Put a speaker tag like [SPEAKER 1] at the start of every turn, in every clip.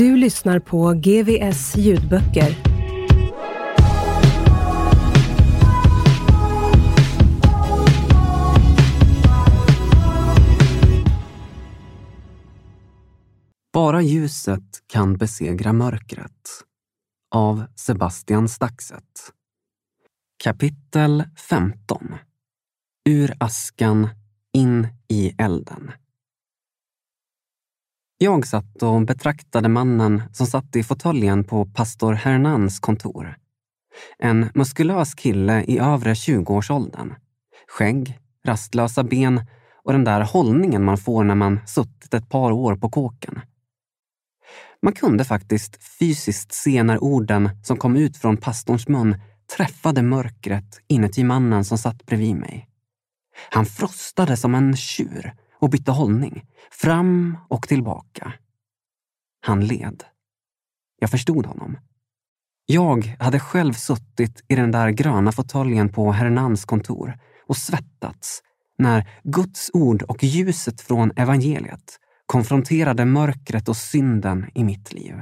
[SPEAKER 1] Du lyssnar på GVS ljudböcker.
[SPEAKER 2] Bara ljuset kan besegra mörkret. Av Sebastian Staxet. Kapitel 15 Ur askan in i elden. Jag satt och betraktade mannen som satt i fåtöljen på pastor Hernans kontor. En muskulös kille i övre 20-årsåldern. Skägg, rastlösa ben och den där hållningen man får när man suttit ett par år på kåken. Man kunde faktiskt fysiskt se när orden som kom ut från pastorns mun träffade mörkret inuti mannen som satt bredvid mig. Han frostade som en tjur och bytte hållning, fram och tillbaka. Han led. Jag förstod honom. Jag hade själv suttit i den där gröna fåtöljen på Hernans kontor och svettats när Guds ord och ljuset från evangeliet konfronterade mörkret och synden i mitt liv.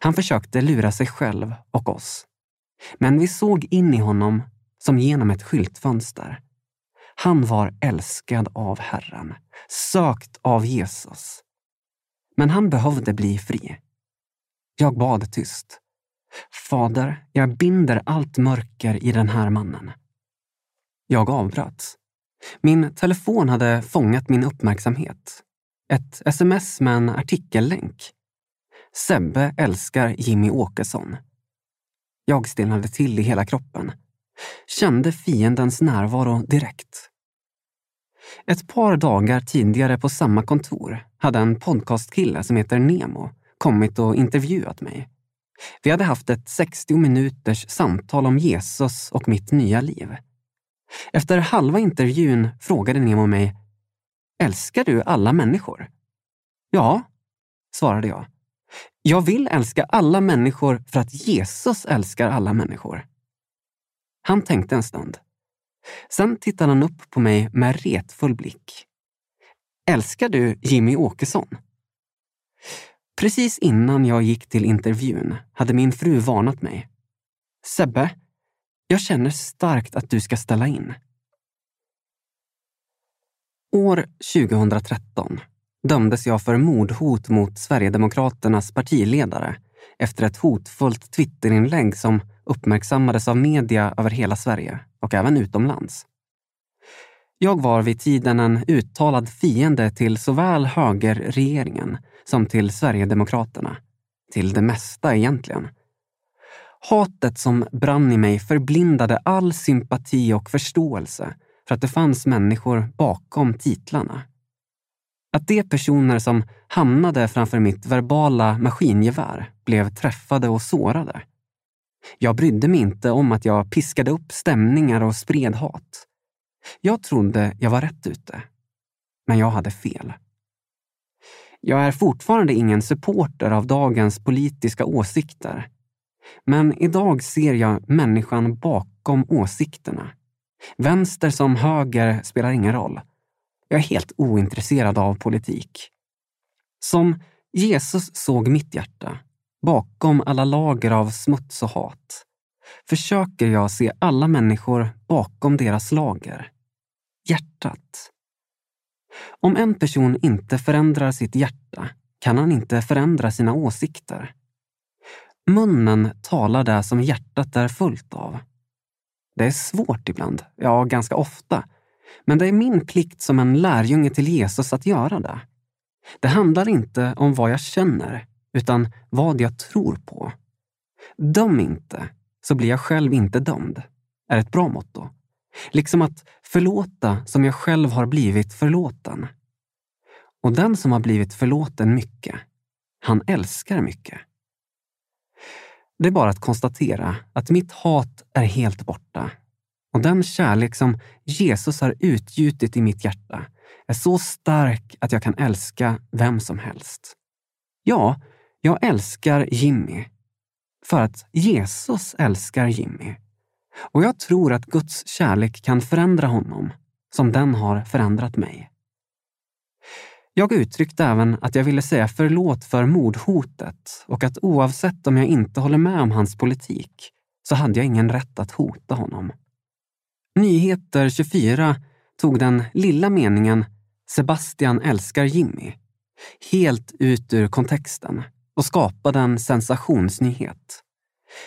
[SPEAKER 2] Han försökte lura sig själv och oss. Men vi såg in i honom som genom ett skyltfönster. Han var älskad av Herren, sökt av Jesus. Men han behövde bli fri. Jag bad tyst. Fader, jag binder allt mörker i den här mannen. Jag avbröt. Min telefon hade fångat min uppmärksamhet. Ett sms med en artikellänk. Sebbe älskar Jimmy Åkesson. Jag stelnade till i hela kroppen. Kände fiendens närvaro direkt. Ett par dagar tidigare på samma kontor hade en podcastkille som heter Nemo kommit och intervjuat mig. Vi hade haft ett 60 minuters samtal om Jesus och mitt nya liv. Efter halva intervjun frågade Nemo mig Älskar du alla människor? Ja, svarade jag. Jag vill älska alla människor för att Jesus älskar alla människor. Han tänkte en stund. Sen tittade han upp på mig med retfull blick. Älskar du Jimmy Åkesson? Precis innan jag gick till intervjun hade min fru varnat mig. Sebbe, jag känner starkt att du ska ställa in. År 2013 dömdes jag för mordhot mot Sverigedemokraternas partiledare efter ett hotfullt Twitterinlägg som uppmärksammades av media över hela Sverige och även utomlands. Jag var vid tiden en uttalad fiende till såväl högerregeringen som till Sverigedemokraterna. Till det mesta egentligen. Hatet som brann i mig förblindade all sympati och förståelse för att det fanns människor bakom titlarna. Att de personer som hamnade framför mitt verbala maskingevär blev träffade och sårade. Jag brydde mig inte om att jag piskade upp stämningar och spred hat. Jag trodde jag var rätt ute. Men jag hade fel. Jag är fortfarande ingen supporter av dagens politiska åsikter. Men idag ser jag människan bakom åsikterna. Vänster som höger spelar ingen roll. Jag är helt ointresserad av politik. Som Jesus såg mitt hjärta, bakom alla lager av smuts och hat, försöker jag se alla människor bakom deras lager. Hjärtat. Om en person inte förändrar sitt hjärta kan han inte förändra sina åsikter. Munnen talar det som hjärtat är fullt av. Det är svårt ibland, ja ganska ofta. Men det är min plikt som en lärjunge till Jesus att göra det. Det handlar inte om vad jag känner, utan vad jag tror på. Döm inte, så blir jag själv inte dömd, är ett bra motto. Liksom att förlåta som jag själv har blivit förlåten. Och den som har blivit förlåten mycket, han älskar mycket. Det är bara att konstatera att mitt hat är helt borta. Och den kärlek som Jesus har utgjutit i mitt hjärta är så stark att jag kan älska vem som helst. Ja, jag älskar Jimmy. För att Jesus älskar Jimmy. Och jag tror att Guds kärlek kan förändra honom, som den har förändrat mig. Jag uttryckte även att jag ville säga förlåt för mordhotet och att oavsett om jag inte håller med om hans politik så hade jag ingen rätt att hota honom. Nyheter 24 tog den lilla meningen “Sebastian älskar Jimmy” helt ut ur kontexten och skapade en sensationsnyhet.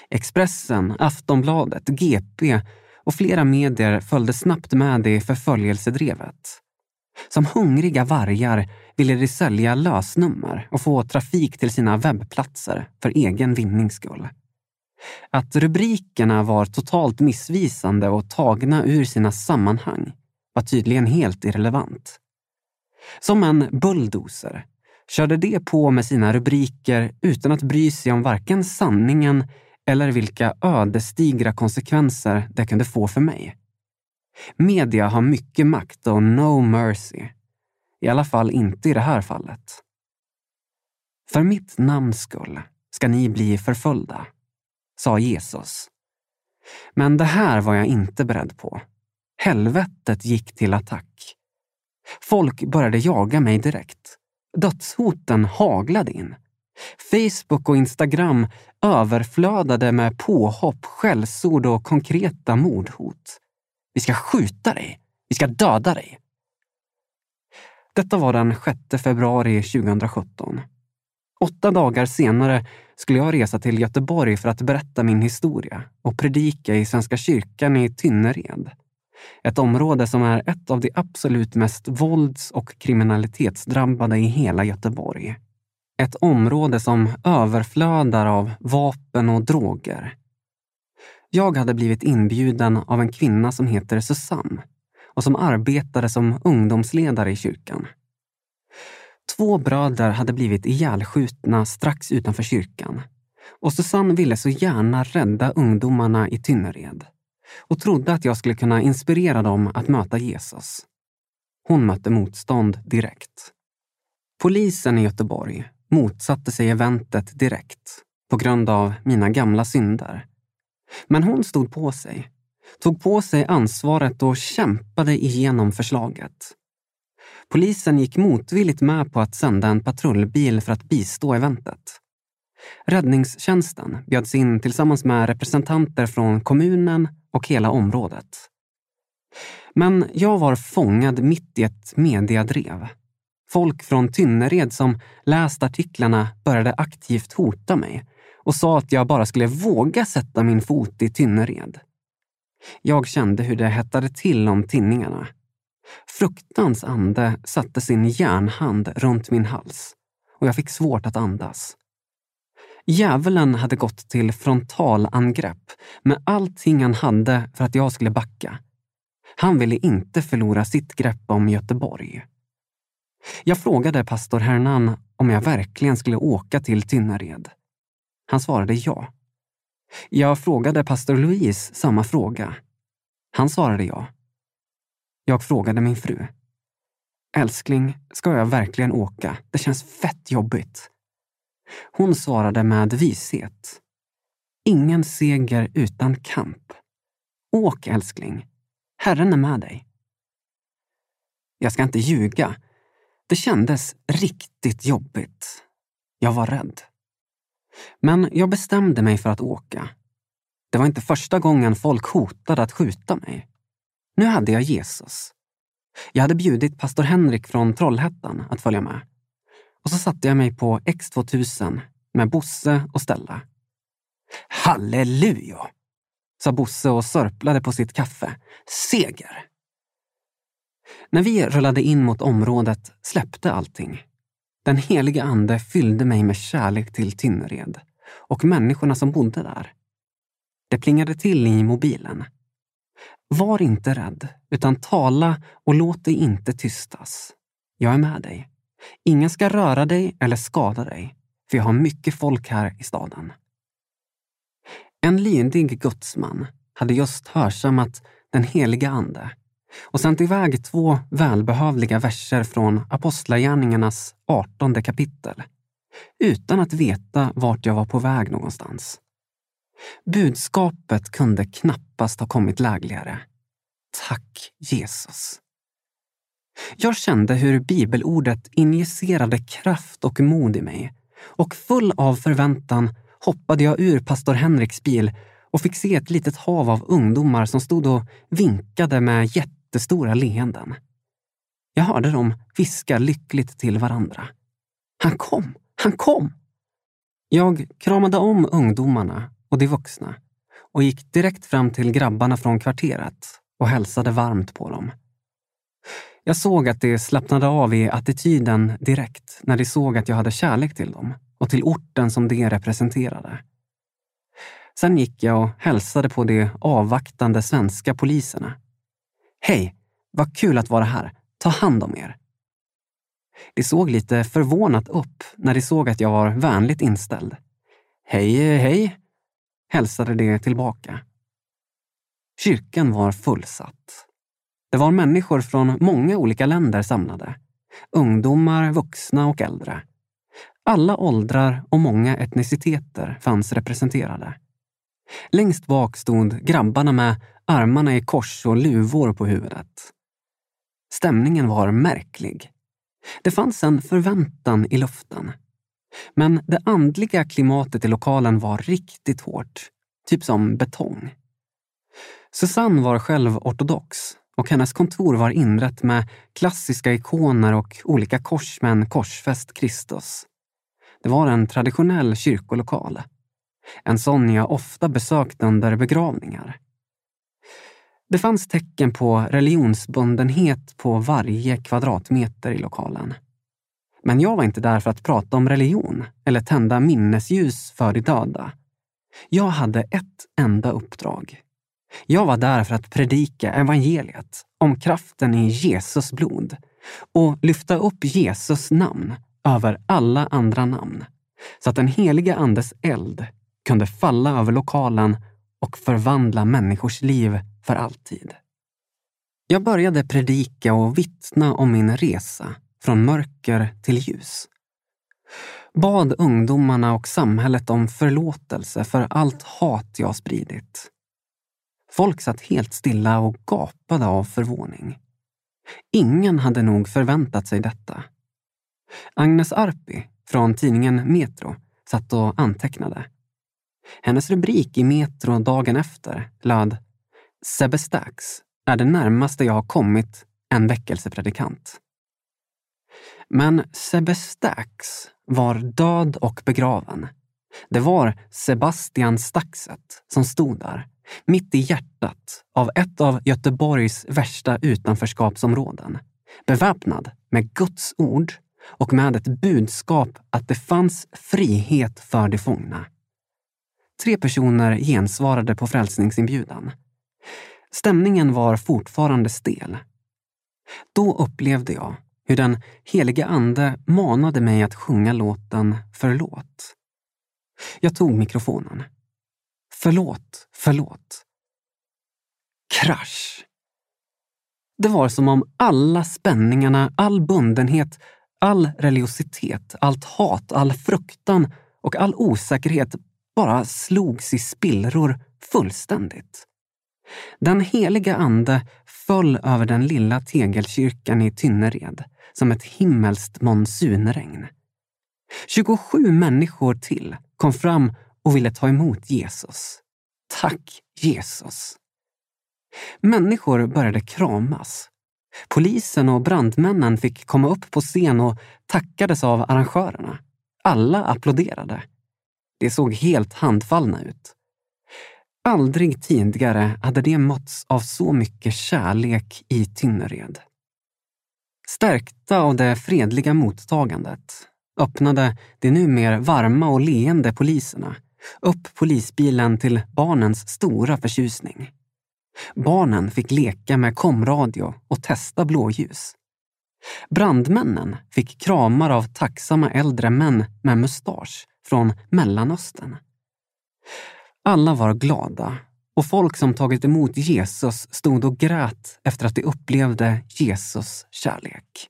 [SPEAKER 2] Expressen, Aftonbladet, GP och flera medier följde snabbt med i förföljelsedrevet. Som hungriga vargar ville de sälja lösnummer och få trafik till sina webbplatser för egen vinnings skull. Att rubrikerna var totalt missvisande och tagna ur sina sammanhang var tydligen helt irrelevant. Som en bulldozer körde de på med sina rubriker utan att bry sig om varken sanningen eller vilka ödesdigra konsekvenser det kunde få för mig. Media har mycket makt och no mercy. I alla fall inte i det här fallet. För mitt namns skull ska ni bli förföljda, sa Jesus. Men det här var jag inte beredd på. Helvetet gick till attack. Folk började jaga mig direkt. Dödshoten haglade in. Facebook och Instagram överflödade med påhopp, skällsord och konkreta mordhot. Vi ska skjuta dig. Vi ska döda dig. Detta var den 6 februari 2017. Åtta dagar senare skulle jag resa till Göteborg för att berätta min historia och predika i Svenska kyrkan i Tynnered. Ett område som är ett av de absolut mest vålds och kriminalitetsdrabbade i hela Göteborg. Ett område som överflödar av vapen och droger. Jag hade blivit inbjuden av en kvinna som heter Susanne och som arbetade som ungdomsledare i kyrkan. Två bröder hade blivit ihjälskjutna strax utanför kyrkan och Susanne ville så gärna rädda ungdomarna i Tynnered och trodde att jag skulle kunna inspirera dem att möta Jesus. Hon mötte motstånd direkt. Polisen i Göteborg motsatte sig eventet direkt på grund av mina gamla synder. Men hon stod på sig, tog på sig ansvaret och kämpade igenom förslaget. Polisen gick motvilligt med på att sända en patrullbil för att bistå eventet. Räddningstjänsten bjöds in tillsammans med representanter från kommunen och hela området. Men jag var fångad mitt i ett mediadrev. Folk från Tynnered som läst artiklarna började aktivt hota mig och sa att jag bara skulle våga sätta min fot i Tynnered. Jag kände hur det hettade till om tinningarna. Fruktans ande satte sin järnhand runt min hals och jag fick svårt att andas. Djävulen hade gått till frontalangrepp med allting han hade för att jag skulle backa. Han ville inte förlora sitt grepp om Göteborg. Jag frågade pastor Hernan om jag verkligen skulle åka till Tynnered. Han svarade ja. Jag frågade pastor Louise samma fråga. Han svarade ja. Jag frågade min fru. Älskling, ska jag verkligen åka? Det känns fett jobbigt. Hon svarade med vishet. Ingen seger utan kamp. Åk älskling. Herren är med dig. Jag ska inte ljuga. Det kändes riktigt jobbigt. Jag var rädd. Men jag bestämde mig för att åka. Det var inte första gången folk hotade att skjuta mig. Nu hade jag Jesus. Jag hade bjudit pastor Henrik från Trollhättan att följa med. Och så satte jag mig på X2000 med Bosse och Stella. Halleluja! sa Bosse och sörplade på sitt kaffe. Seger! När vi rullade in mot området släppte allting. Den heliga ande fyllde mig med kärlek till Tynnered och människorna som bodde där. Det plingade till i mobilen. Var inte rädd, utan tala och låt dig inte tystas. Jag är med dig. Ingen ska röra dig eller skada dig, för jag har mycket folk här i staden. En lydig gudsman hade just hörsammat den heliga ande och sänt iväg två välbehövliga verser från Apostlagärningarnas artonde kapitel utan att veta vart jag var på väg någonstans. Budskapet kunde knappast ha kommit lägligare. Tack Jesus. Jag kände hur bibelordet injicerade kraft och mod i mig och full av förväntan hoppade jag ur pastor Henriks bil och fick se ett litet hav av ungdomar som stod och vinkade med jättestora leenden. Jag hörde dem viska lyckligt till varandra. Han kom! Han kom! Jag kramade om ungdomarna och de vuxna och gick direkt fram till grabbarna från kvarteret och hälsade varmt på dem. Jag såg att de slappnade av i attityden direkt när de såg att jag hade kärlek till dem och till orten som de representerade. Sen gick jag och hälsade på de avvaktande svenska poliserna. Hej, vad kul att vara här. Ta hand om er. De såg lite förvånat upp när de såg att jag var vänligt inställd. Hej, hej, hälsade de tillbaka. Kyrkan var fullsatt. Det var människor från många olika länder samlade. Ungdomar, vuxna och äldre. Alla åldrar och många etniciteter fanns representerade. Längst bak stod grabbarna med armarna i kors och luvor på huvudet. Stämningen var märklig. Det fanns en förväntan i luften. Men det andliga klimatet i lokalen var riktigt hårt, typ som betong. Susanne var själv ortodox och hennes kontor var inrett med klassiska ikoner och olika kors med en korsfäst Kristus. Det var en traditionell kyrkolokal. En sån jag ofta besökte under begravningar. Det fanns tecken på religionsbundenhet på varje kvadratmeter i lokalen. Men jag var inte där för att prata om religion eller tända minnesljus för de döda. Jag hade ett enda uppdrag. Jag var där för att predika evangeliet om kraften i Jesus blod och lyfta upp Jesus namn över alla andra namn så att den heliga Andes eld kunde falla över lokalen och förvandla människors liv för alltid. Jag började predika och vittna om min resa från mörker till ljus. Bad ungdomarna och samhället om förlåtelse för allt hat jag spridit. Folk satt helt stilla och gapade av förvåning. Ingen hade nog förväntat sig detta. Agnes Arpi från tidningen Metro satt och antecknade. Hennes rubrik i Metro dagen efter löd Sebbe Stax är det närmaste jag har kommit en väckelsepredikant. Men Sebbe Stax var död och begraven. Det var Sebastian Staxet som stod där, mitt i hjärtat av ett av Göteborgs värsta utanförskapsområden. Beväpnad med Guds ord och med ett budskap att det fanns frihet för de fångna. Tre personer gensvarade på frälsningsinbjudan. Stämningen var fortfarande stel. Då upplevde jag hur den helige Ande manade mig att sjunga låten Förlåt. Jag tog mikrofonen. Förlåt, förlåt. Krasch. Det var som om alla spänningarna, all bundenhet, all religiositet, allt hat, all fruktan och all osäkerhet bara slogs i spillror fullständigt. Den heliga ande föll över den lilla tegelkyrkan i Tynnered som ett himmelskt monsunregn. 27 människor till kom fram och ville ta emot Jesus. Tack Jesus! Människor började kramas. Polisen och brandmännen fick komma upp på scen och tackades av arrangörerna. Alla applåderade. De såg helt handfallna ut. Aldrig tidigare hade de mötts av så mycket kärlek i Tynnered. Stärkta av det fredliga mottagandet öppnade de numera varma och leende poliserna upp polisbilen till barnens stora förtjusning. Barnen fick leka med komradio och testa blåljus. Brandmännen fick kramar av tacksamma äldre män med mustasch från Mellanöstern. Alla var glada och folk som tagit emot Jesus stod och grät efter att de upplevde Jesus kärlek.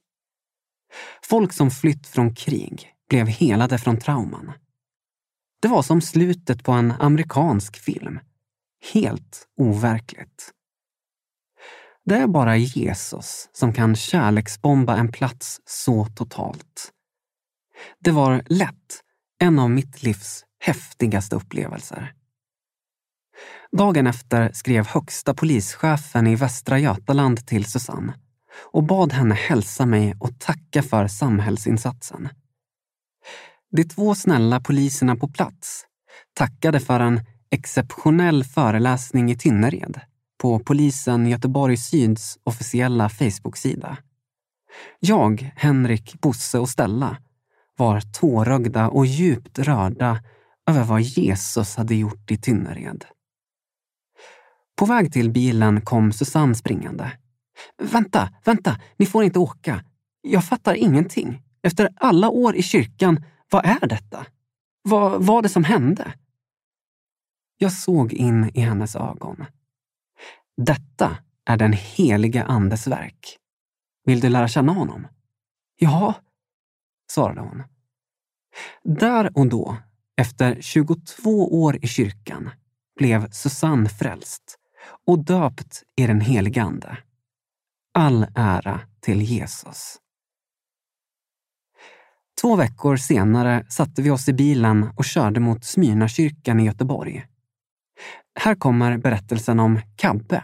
[SPEAKER 2] Folk som flytt från krig blev helade från trauman. Det var som slutet på en amerikansk film. Helt overkligt. Det är bara Jesus som kan kärleksbomba en plats så totalt. Det var lätt en av mitt livs häftigaste upplevelser. Dagen efter skrev högsta polischefen i Västra Götaland till Susanne och bad henne hälsa mig och tacka för samhällsinsatsen. De två snälla poliserna på plats tackade för en exceptionell föreläsning i Tynnered på polisen Göteborg Syds officiella Facebook-sida. Jag, Henrik, Bosse och Stella var tårögda och djupt rörda över vad Jesus hade gjort i Tynnered. På väg till bilen kom Susanne springande. Vänta, vänta, ni får inte åka. Jag fattar ingenting. Efter alla år i kyrkan, vad är detta? Vad var det som hände? Jag såg in i hennes ögon. Detta är den heliga Andes verk. Vill du lära känna honom? Ja, svarade hon. Där och då, efter 22 år i kyrkan, blev Susanne frälst och döpt i den helige Ande. All ära till Jesus. Två veckor senare satte vi oss i bilen och körde mot Smyrnakyrkan i Göteborg. Här kommer berättelsen om Kabbe.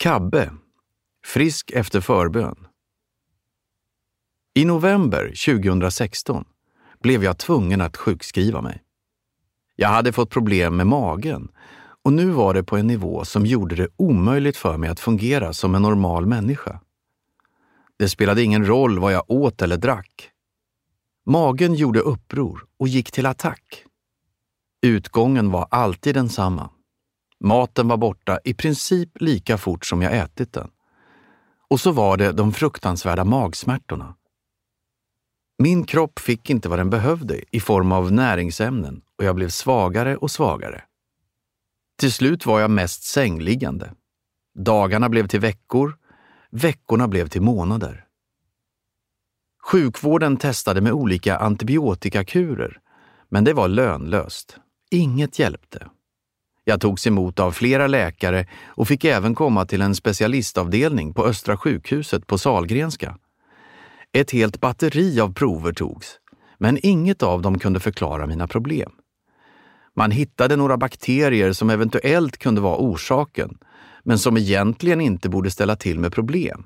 [SPEAKER 3] Kabbe. Frisk efter förbön. I november 2016 blev jag tvungen att sjukskriva mig. Jag hade fått problem med magen och nu var det på en nivå som gjorde det omöjligt för mig att fungera som en normal människa. Det spelade ingen roll vad jag åt eller drack. Magen gjorde uppror och gick till attack. Utgången var alltid densamma. Maten var borta i princip lika fort som jag ätit den. Och så var det de fruktansvärda magsmärtorna. Min kropp fick inte vad den behövde i form av näringsämnen och jag blev svagare och svagare. Till slut var jag mest sängliggande. Dagarna blev till veckor, veckorna blev till månader. Sjukvården testade med olika antibiotikakurer, men det var lönlöst. Inget hjälpte. Jag togs emot av flera läkare och fick även komma till en specialistavdelning på Östra sjukhuset på Salgrenska. Ett helt batteri av prover togs, men inget av dem kunde förklara mina problem. Man hittade några bakterier som eventuellt kunde vara orsaken, men som egentligen inte borde ställa till med problem.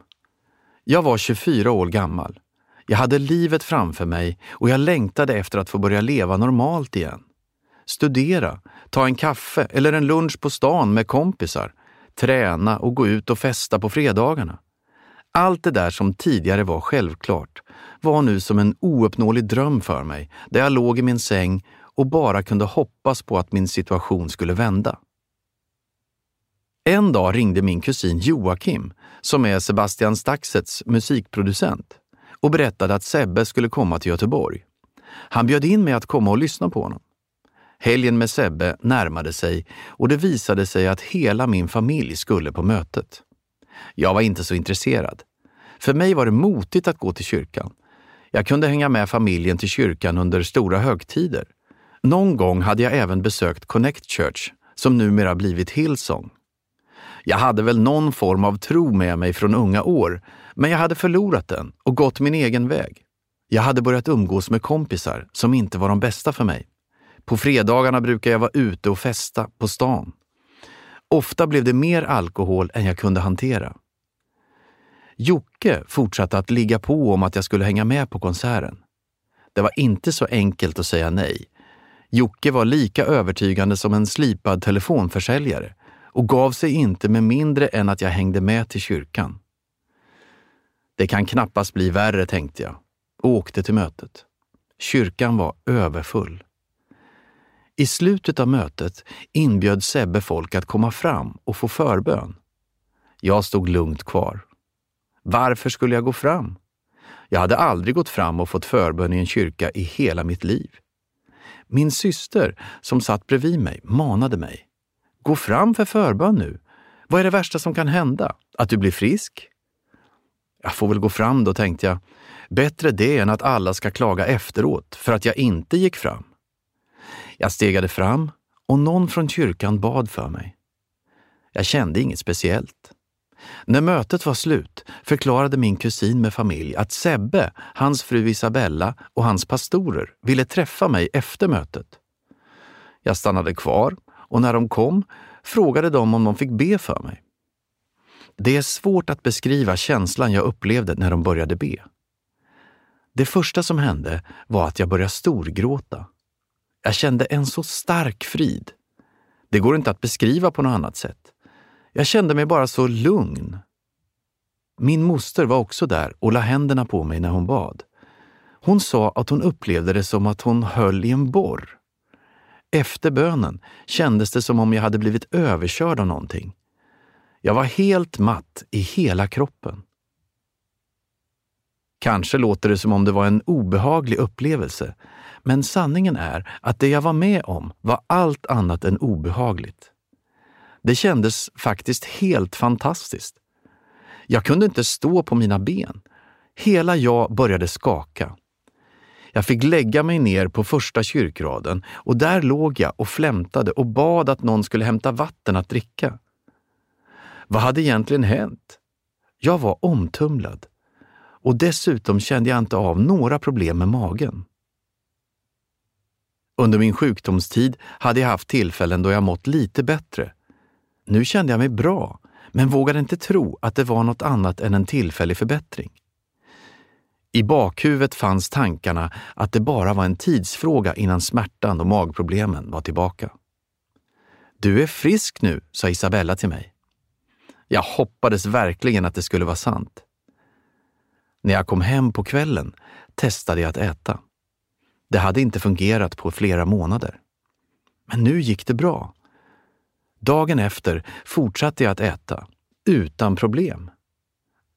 [SPEAKER 3] Jag var 24 år gammal. Jag hade livet framför mig och jag längtade efter att få börja leva normalt igen. Studera, ta en kaffe eller en lunch på stan med kompisar, träna och gå ut och festa på fredagarna. Allt det där som tidigare var självklart var nu som en ouppnåelig dröm för mig, där jag låg i min säng och bara kunde hoppas på att min situation skulle vända. En dag ringde min kusin Joakim, som är Sebastian Staxets musikproducent, och berättade att Sebbe skulle komma till Göteborg. Han bjöd in mig att komma och lyssna på honom. Helgen med Sebbe närmade sig och det visade sig att hela min familj skulle på mötet. Jag var inte så intresserad. För mig var det motigt att gå till kyrkan. Jag kunde hänga med familjen till kyrkan under stora högtider. Någon gång hade jag även besökt Connect Church, som numera blivit Hillsong. Jag hade väl någon form av tro med mig från unga år, men jag hade förlorat den och gått min egen väg. Jag hade börjat umgås med kompisar som inte var de bästa för mig. På fredagarna brukar jag vara ute och festa på stan. Ofta blev det mer alkohol än jag kunde hantera. Jocke fortsatte att ligga på om att jag skulle hänga med på konserten. Det var inte så enkelt att säga nej. Jocke var lika övertygande som en slipad telefonförsäljare och gav sig inte med mindre än att jag hängde med till kyrkan. Det kan knappast bli värre, tänkte jag och åkte till mötet. Kyrkan var överfull. I slutet av mötet inbjöd Sebbe folk att komma fram och få förbön. Jag stod lugnt kvar. Varför skulle jag gå fram? Jag hade aldrig gått fram och fått förbön i en kyrka i hela mitt liv. Min syster, som satt bredvid mig, manade mig. Gå fram för förbön nu. Vad är det värsta som kan hända? Att du blir frisk? Jag får väl gå fram då, tänkte jag. Bättre det än att alla ska klaga efteråt för att jag inte gick fram. Jag stegade fram och någon från kyrkan bad för mig. Jag kände inget speciellt. När mötet var slut förklarade min kusin med familj att Sebbe, hans fru Isabella och hans pastorer ville träffa mig efter mötet. Jag stannade kvar och när de kom frågade de om de fick be för mig. Det är svårt att beskriva känslan jag upplevde när de började be. Det första som hände var att jag började storgråta. Jag kände en så stark frid. Det går inte att beskriva på något annat sätt. Jag kände mig bara så lugn. Min moster var också där och la händerna på mig när hon bad. Hon sa att hon upplevde det som att hon höll i en borr. Efter bönen kändes det som om jag hade blivit överkörd av någonting. Jag var helt matt i hela kroppen. Kanske låter det som om det var en obehaglig upplevelse, men sanningen är att det jag var med om var allt annat än obehagligt. Det kändes faktiskt helt fantastiskt. Jag kunde inte stå på mina ben. Hela jag började skaka. Jag fick lägga mig ner på första kyrkraden och där låg jag och flämtade och bad att någon skulle hämta vatten att dricka. Vad hade egentligen hänt? Jag var omtumlad och dessutom kände jag inte av några problem med magen. Under min sjukdomstid hade jag haft tillfällen då jag mått lite bättre. Nu kände jag mig bra, men vågade inte tro att det var något annat än en tillfällig förbättring. I bakhuvudet fanns tankarna att det bara var en tidsfråga innan smärtan och magproblemen var tillbaka. Du är frisk nu, sa Isabella till mig. Jag hoppades verkligen att det skulle vara sant. När jag kom hem på kvällen testade jag att äta. Det hade inte fungerat på flera månader. Men nu gick det bra. Dagen efter fortsatte jag att äta, utan problem.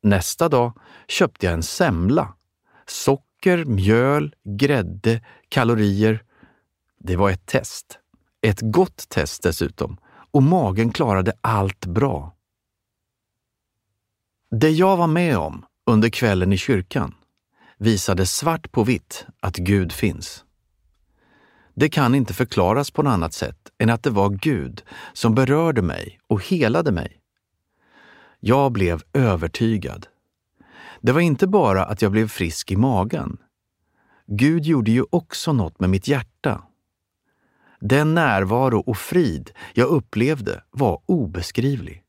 [SPEAKER 3] Nästa dag köpte jag en semla. Socker, mjöl, grädde, kalorier. Det var ett test. Ett gott test dessutom. Och magen klarade allt bra. Det jag var med om under kvällen i kyrkan visade svart på vitt att Gud finns. Det kan inte förklaras på något annat sätt än att det var Gud som berörde mig och helade mig. Jag blev övertygad. Det var inte bara att jag blev frisk i magen. Gud gjorde ju också något med mitt hjärta. Den närvaro och frid jag upplevde var obeskrivlig.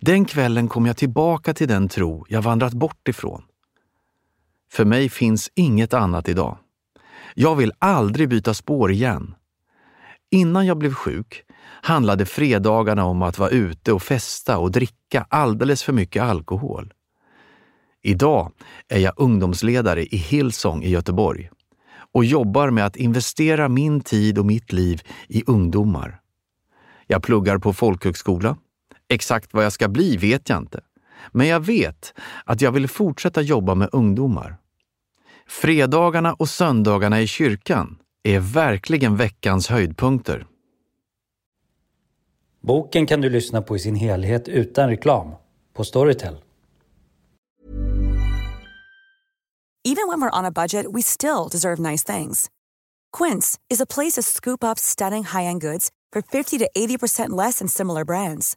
[SPEAKER 3] Den kvällen kom jag tillbaka till den tro jag vandrat bort ifrån. För mig finns inget annat idag. Jag vill aldrig byta spår igen. Innan jag blev sjuk handlade fredagarna om att vara ute och festa och dricka alldeles för mycket alkohol. Idag är jag ungdomsledare i Hillsong i Göteborg och jobbar med att investera min tid och mitt liv i ungdomar. Jag pluggar på folkhögskola. Exakt vad jag ska bli vet jag inte. Men jag vet att jag vill fortsätta jobba med ungdomar. Fredagarna och söndagarna i kyrkan är verkligen veckans höjdpunkter.
[SPEAKER 4] Boken kan du lyssna på i sin helhet utan reklam på Storytel.
[SPEAKER 5] Even when we're on a budget we still deserve nice things. Quince is a place to scoop up stunning high-end goods for 50 to 80% less than similar brands.